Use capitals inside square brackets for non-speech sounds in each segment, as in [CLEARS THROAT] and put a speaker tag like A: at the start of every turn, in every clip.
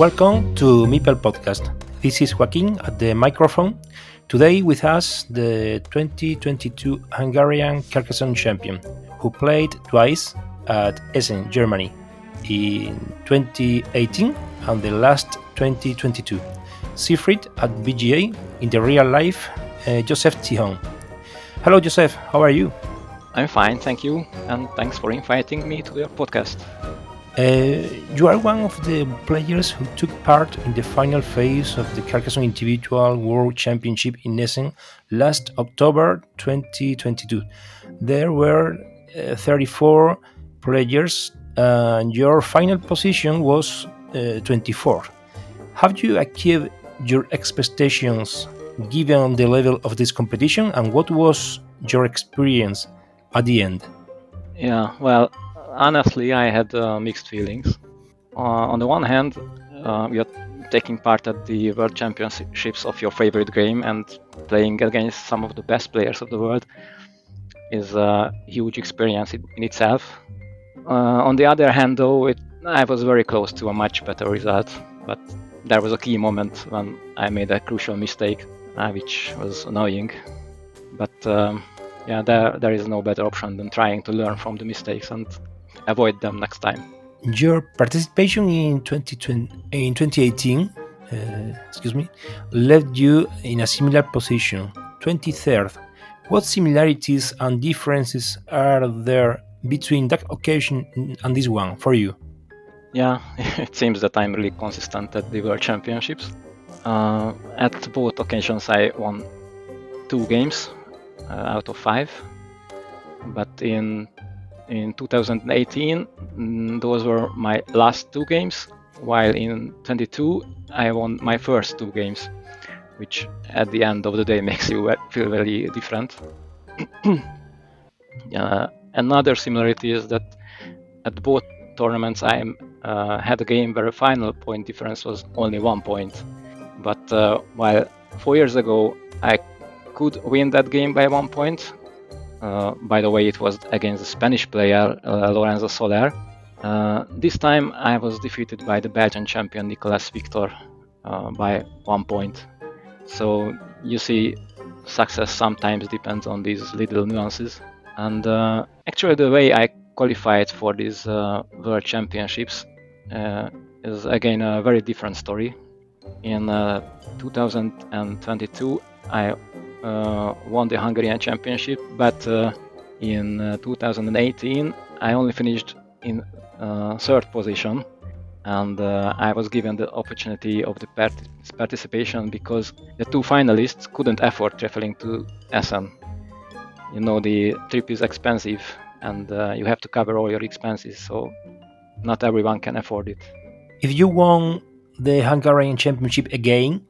A: Welcome to Meeple Podcast. This is Joaquin at the microphone. Today with us the 2022 Hungarian Carcassonne champion, who played twice at Essen, Germany, in 2018 and the last 2022. szigfrid at BGA in the real life, uh, Joseph Tihon. Hello, Joseph. How are you?
B: I'm fine, thank you, and thanks for inviting me to your podcast.
A: Uh, you are one of the players who took part in the final phase of the Carcassonne Individual World Championship in Essen last October 2022. There were uh, 34 players, and your final position was uh, 24. Have you achieved your expectations given the level of this competition, and what was your experience at the end?
B: Yeah, well, honestly, I had uh, mixed feelings. Uh, on the one hand, uh, you're taking part at the World Championships of your favorite game and playing against some of the best players of the world is a huge experience in, itself. Uh, on the other hand, though, it, I was very close to a much better result, but there was a key moment when I made a crucial mistake, uh, which was annoying. But um, yeah, there, there is no better option than trying to learn from the mistakes and avoid them next time.
A: Your participation in 2020, in 2018, uh, excuse me, left you in a similar position, 23rd. What similarities and differences are there between that occasion and this one for you?
B: Yeah, [LAUGHS] it seems that I'm really consistent at the World Championships. Uh, at both occasions, I won two games uh, out of five. But in in 2018, mm, those were my last two games, while in 22 I won my first two games, which at the end of the day [LAUGHS] makes you feel very different. [CLEARS THROAT] uh, another similarity is that at both tournaments I uh, had a game where the final point difference was only one point. But uh, while four years ago I could win that game by one point, by the way, it was against the Spanish player uh, Lorenzo Soler. Uh, this time I was defeated by the Belgian champion Nicolas Victor by one point. So you see, success sometimes depends on these little nuances. And actually, the way I qualified for these World Championships is again a very different story. In 2022, I uh, won the Hungarian Championship, but uh, in uh, 2018 I only finished in third position, and I was given the opportunity of the part- participation because the two finalists couldn't afford traveling to Essen. You know the trip is expensive, and you have to cover all your expenses, so not everyone can afford it.
A: If you won the Hungarian Championship again,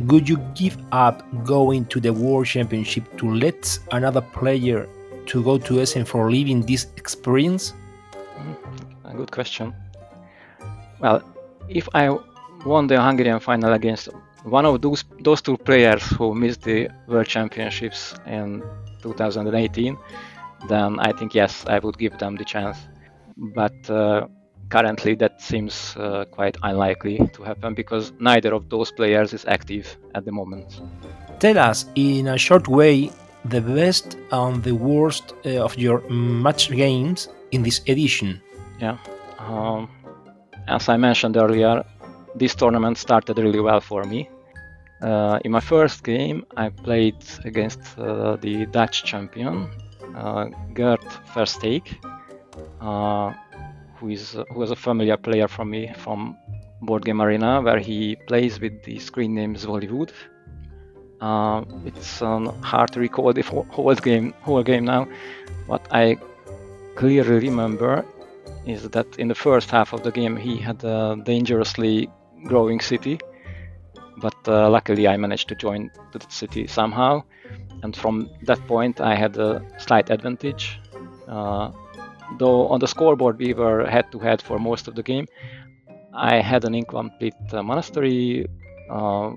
A: would you give up going to the World Championship to let another player to go to Essen for living this experience?
B: A good question. Well, if I won the Hungarian final against one of those those two players who missed the World Championships in 2018, then I think yes, I would give them the chance. But uh, currently that seems uh, quite unlikely to happen because neither of those players is active at the moment.
A: Tell us, in a short way, the best and the worst uh, of your match games in this edition.
B: Yeah. Um, as I mentioned earlier, this tournament started really well for me. Uh, in my first game, I played against uh, the Dutch champion, uh, Gert Versteeg, uh, who is who is a familiar player from me from Board Game Arena, where he plays with the screen name Zwolywood. Uh, it's um, hard to recall the whole game whole game now. What I clearly remember is that in the first half of the game he had a dangerously growing city, but uh, luckily I managed to join the city somehow, and from that point I had a slight advantage. Uh, though on the scoreboard we were head to head for most of the game, I had an incomplete uh, monastery, uh,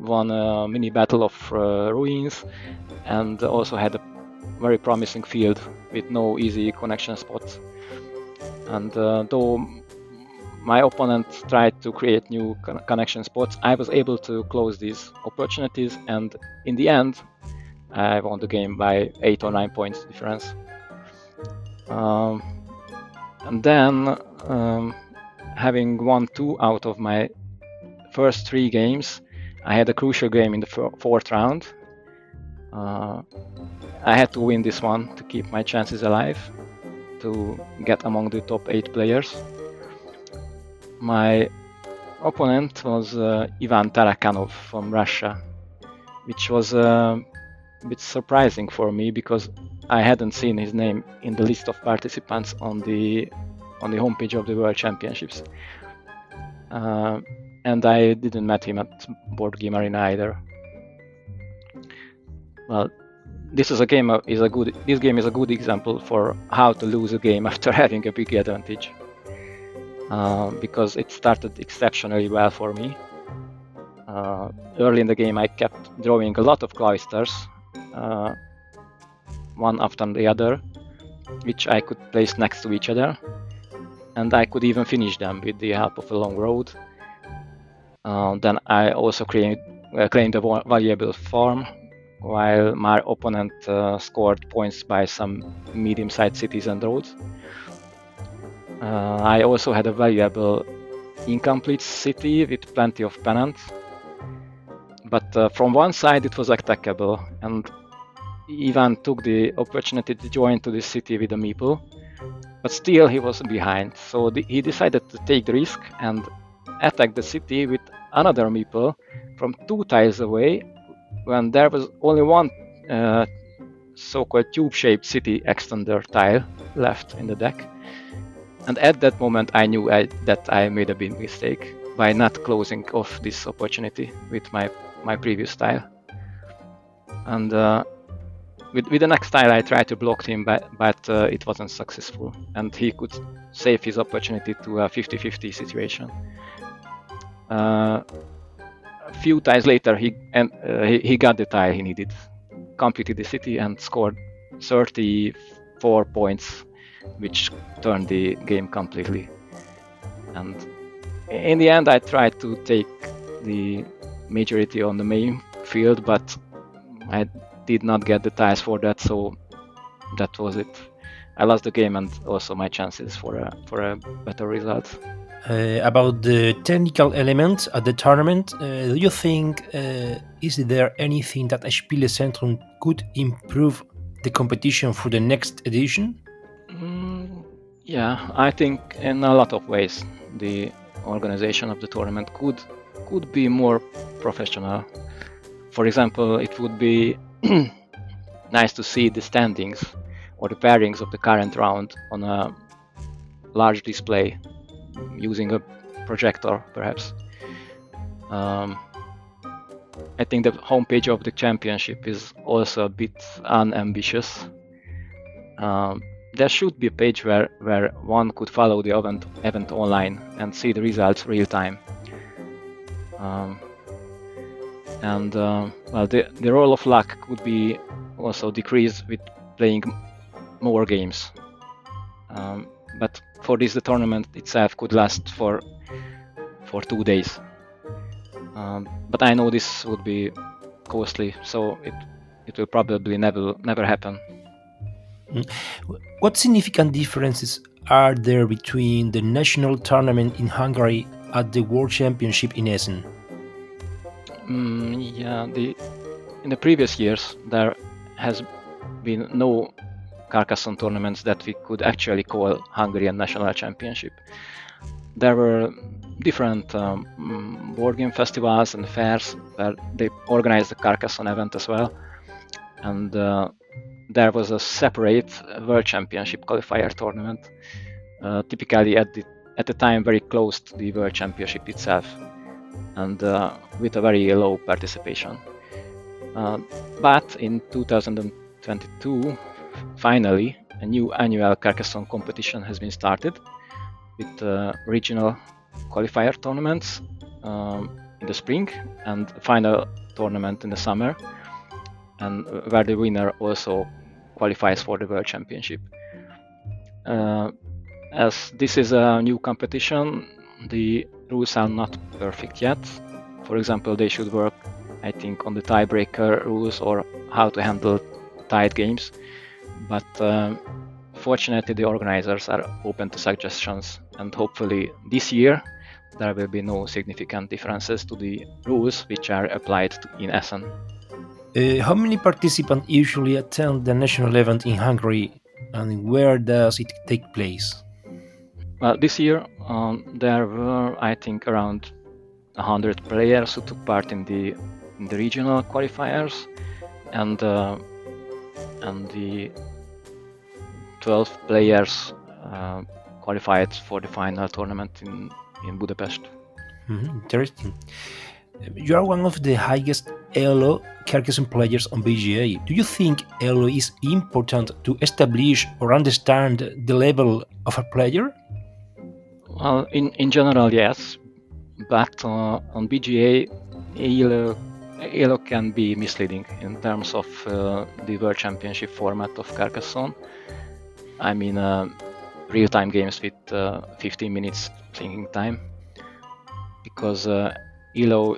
B: won a mini battle of uh, ruins, and also had a very promising field with no easy connection spots. And uh, though my opponent tried to create new con- connection spots, I was able to close these opportunities, and in the end, I won the game by eight or nine points difference. Um, and then, um, having won two out of my first three games, I had a crucial game in the f- fourth round. Uh, I had to win this one to keep my chances alive, to get among the top eight players. My opponent was uh, Ivan Tarakanov from Russia, which was uh, a bit surprising for me because I hadn't seen his name in the list of participants on the on the homepage of the World Championships. Uh, and I didn't met him at Board Game Arena either. Well, this is a game is a good this game is a good example for how to lose a game [LAUGHS] after having a big advantage. Uh, because it started exceptionally well for me. Uh, early in the game, I kept drawing a lot of cloisters, uh, one after the other, which I could place next to each other, and I could even finish them with the help of a long road. Uh, then I also create, uh, claimed a valuable farm, while my opponent uh, scored points by some medium-sized cities and roads. Uh, I also had a valuable incomplete city with plenty of pennants. But uh, from one side it was attackable, and Ivan took the opportunity to join to the city with a meeple. But still he was behind, so the, he decided to take the risk and attack the city with another meeple from two tiles away when there was only one uh, so-called tube-shaped city extender tile left in the deck. And at that moment, I knew I, that I made a big mistake by not closing off this opportunity with my, my previous tile. And uh, with, with the next tile, I tried to block him, but, but uh, it wasn't successful. And he could save his opportunity to a 50 50 situation. Uh, a few tiles later, he, and, uh, he, he got the tile he needed, completed the city, and scored 34 points which turned the game completely. And in the end, I tried to take the majority on the main field, but I did not get the ties for that, so that was it. I lost the game and also my chances for a for a better result.
A: Uh, about the technical elements at the tournament, uh, do you think uh, is there anything that Spielezentrum could improve the competition for the next edition?
B: Mm, yeah, I think in a lot of ways the organization of the tournament could could be more professional. For example, it would be [CLEARS THROAT] nice to see the standings or the pairings of the current round on a large display using a projector, perhaps. Um, I think the homepage of the championship is also a bit unambitious. Um, there should be a page where, where one could follow the event, event online and see the results real time. Um, and uh, well, the, the role of luck could be also decreased with playing more games. Um, but for this the tournament itself could last for for two days. Um, but I know this would be costly, so it it will probably never never happen.
A: Mm. What significant differences are there between the national tournament in Hungary at the World Championship in Essen?
B: Mm, yeah, the in the previous years there has been no Carcassonne tournaments that we could actually call Hungarian National Championship. There were different um, mm, board game festivals and fairs where they organized the Carcassonne event as well, and uh, there was a separate World Championship qualifier tournament, uh, typically at the at the time very close to the World Championship itself, and uh, with a very low participation. Uh, but in 2022, finally, a new annual Carcassonne competition has been started with uh, regional qualifier tournaments um, in the spring and final tournament in the summer, and where the winner also qualifies for the World Championship. Uh, as this is a new competition, the rules are not perfect yet. For example, they should work, I think, on the tiebreaker rules or how to handle tied games. But um, fortunately, the organizers are open to suggestions, and hopefully, this year there will be no significant differences to the rules which are applied in Essen.
A: Uh, how many participants usually attend the national event in Hungary, and where does it take place?
B: Well, this year um, there were, I think, around 100 players who took part in the in the regional qualifiers, and uh, and the 12 players uh, qualified for the final tournament in in Budapest.
A: Mm-hmm. Interesting. You are one of the highest ELO Carcassonne players on BGA. Do you think ELO is important to establish or understand the level of a player?
B: Well, in, in general, yes, but uh, on BGA, ELO, ELO can be misleading in terms of uh, the World Championship format of Carcassonne. I mean, uh, real-time games with uh, 15 minutes thinking time, because uh, ELO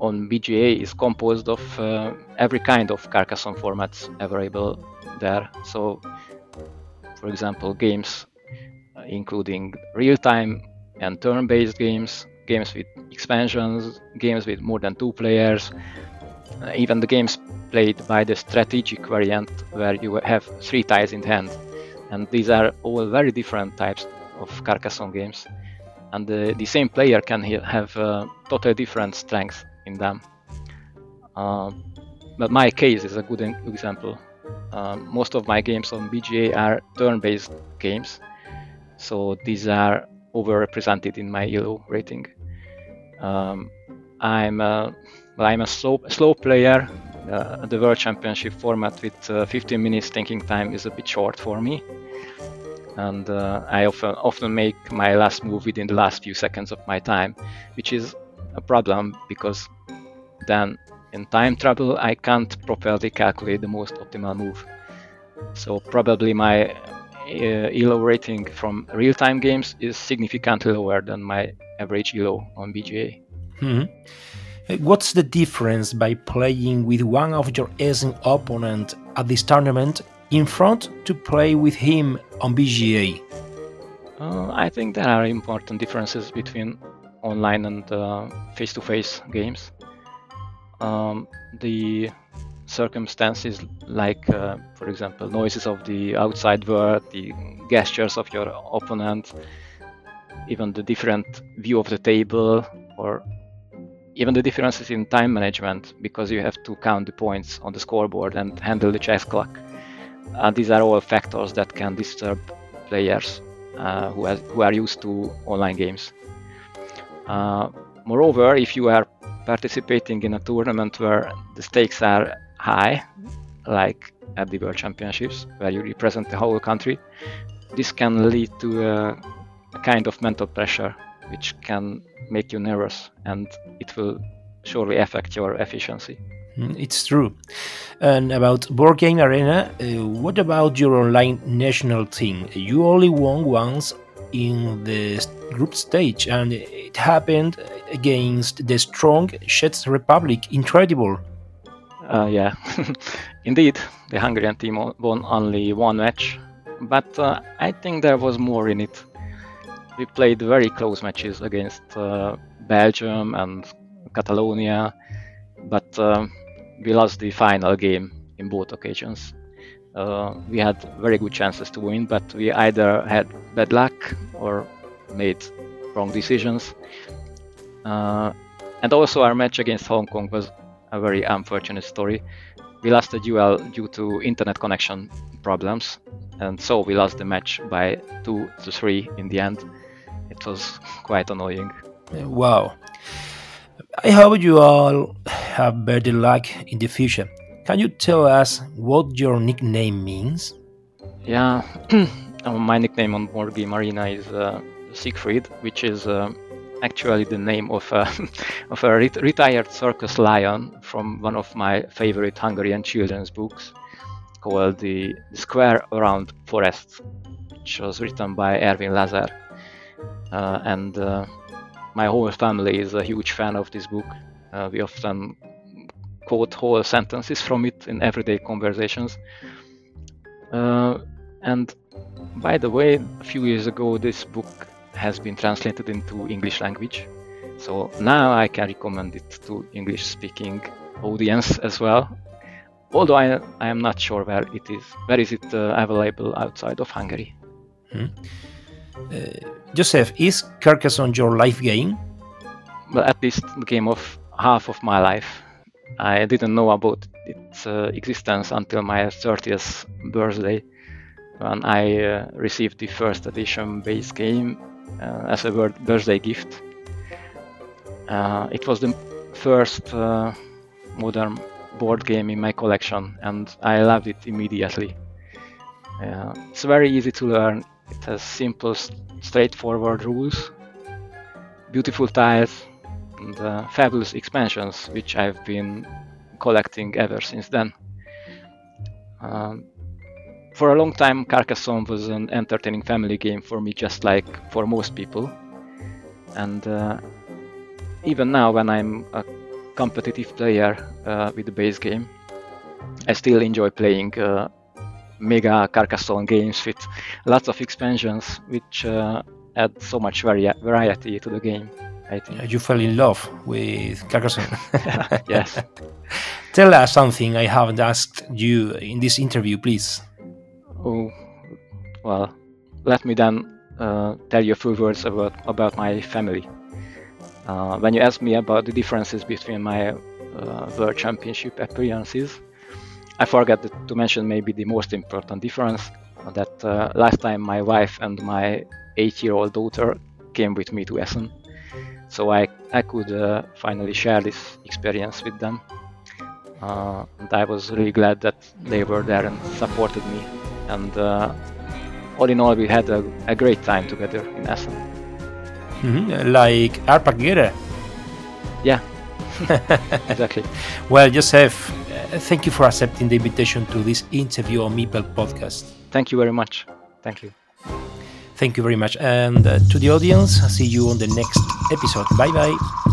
B: on BGA is composed of uh, every kind of Carcassonne formats available there. So, for example, games including real-time and turn-based games, games with expansions, games with more than two players, uh, even the games played by the strategic variant where you have three tiles in hand. And these are all very different types of Carcassonne games. And the, the same player can have uh, totally different strengths in them. Uh, but my case is a good example. Uh, most of my games on BGA are turn-based games, so these are overrepresented in my ELO rating. Um, I'm a, well, I'm a slow, slow player. Uh, the World Championship format with uh, 15 minutes thinking time is a bit short for me, and uh, I often often make my last move within the last few seconds of my time, which is a problem because then in time travel I can't properly calculate the most optimal move. So probably my ELO rating from real-time games is significantly lower than my average ELO on BGA.
A: Mm-hmm. What's the difference by playing with one of your Essen opponent at this tournament in front to play with him on BGA?
B: Uh, I think there are important differences between online and uh, face-to-face games. Um, the circumstances like, uh, for example, noises of the outside world, the gestures of your opponent, even the different view of the table, or even the differences in time management because you have to count the points on the scoreboard and handle the chess clock. Uh, these are all factors that can disturb players uh, who, has, who, are used to online games. Uh, moreover, if you are participating in a tournament where the stakes are high, like at the World Championships, where you represent the whole country, this can lead to a, a kind of mental pressure which can make you nervous and it will surely affect your efficiency.
A: Mm, it's true. And about Board Game Arena, uh, what about your online national team? You only won once in the group stage, and it happened against the strong Czech Republic. Incredible.
B: Uh, yeah, [LAUGHS] indeed, the Hungarian team won only one match, but uh, I think there was more in it. We played very close matches against uh, Belgium and Catalonia, but uh, we lost the final game in both occasions. Uh, we had very good chances to win, but we either had bad luck or made wrong decisions. Uh, and also, our match against Hong Kong was a very unfortunate story. We lost a duel due to internet connection problems, and so we lost the match by two to three in the end. It was quite annoying.
A: Wow. I hope you all have better luck in the future. Can you tell us what your nickname means?
B: Yeah, [CLEARS THROAT] my nickname on Board Game Arena is uh, szigfrid, which is uh, actually the name of a, [LAUGHS] of a ret- retired circus lion from one of my favorite Hungarian children's books called The Square Around Forest, which was written by Ervin Lazar. Uh, and uh, my whole family is a huge fan of this book. Uh, we often quote whole sentences from it in everyday conversations. Uh, and by the way, a few years ago, this book has been translated into English language. So now I can recommend it to English speaking audience as well. Although I, I am not sure where it is. Where is it uh, available outside of Hungary?
A: Hmm. Uh, Joseph, is Carcassonne your life game?
B: Well, at least the game of half of my life. I didn't know about its uh, existence until my 30th birthday when I uh, received the first edition base game as a birthday gift. Uh, it was the first uh, modern board game in my collection and I loved it immediately. Uh, it's very easy to learn, it has simple, straightforward rules, beautiful tiles, and uh, fabulous expansions, which I've been collecting ever since then. Um, for a long time, Carcassonne was an entertaining family game for me, just like for most people. And uh, even now, when I'm a competitive player uh, with the base game, I still enjoy playing uh, mega Carcassonne games with lots of expansions, which uh, add so much vari- variety to the game. I think.
A: You fell in love with Carcassonne. [LAUGHS] [LAUGHS]
B: yes.
A: Tell us something I haven't asked you in this interview, please.
B: Oh, well, let me then uh, tell you a few words about, about my family. Uh, when you asked me about the differences between my uh, World Championship appearances, I forgot to mention maybe the most important difference that uh, last time my wife and my eight year old daughter came with me to Essen so I, I could uh, finally share this experience with them. Uh, and I was really glad that they were there and supported me. And uh, all in all, we had a, a, great time together in Essen.
A: Mm-hmm. Like Arpad Gere.
B: Yeah, [LAUGHS] exactly.
A: Well, Joseph, uh, thank you for accepting the invitation to this interview on Meeple podcast.
B: Thank you very much. Thank you.
A: Thank you very much. And uh, to the audience, see you on the next episode. Bye bye.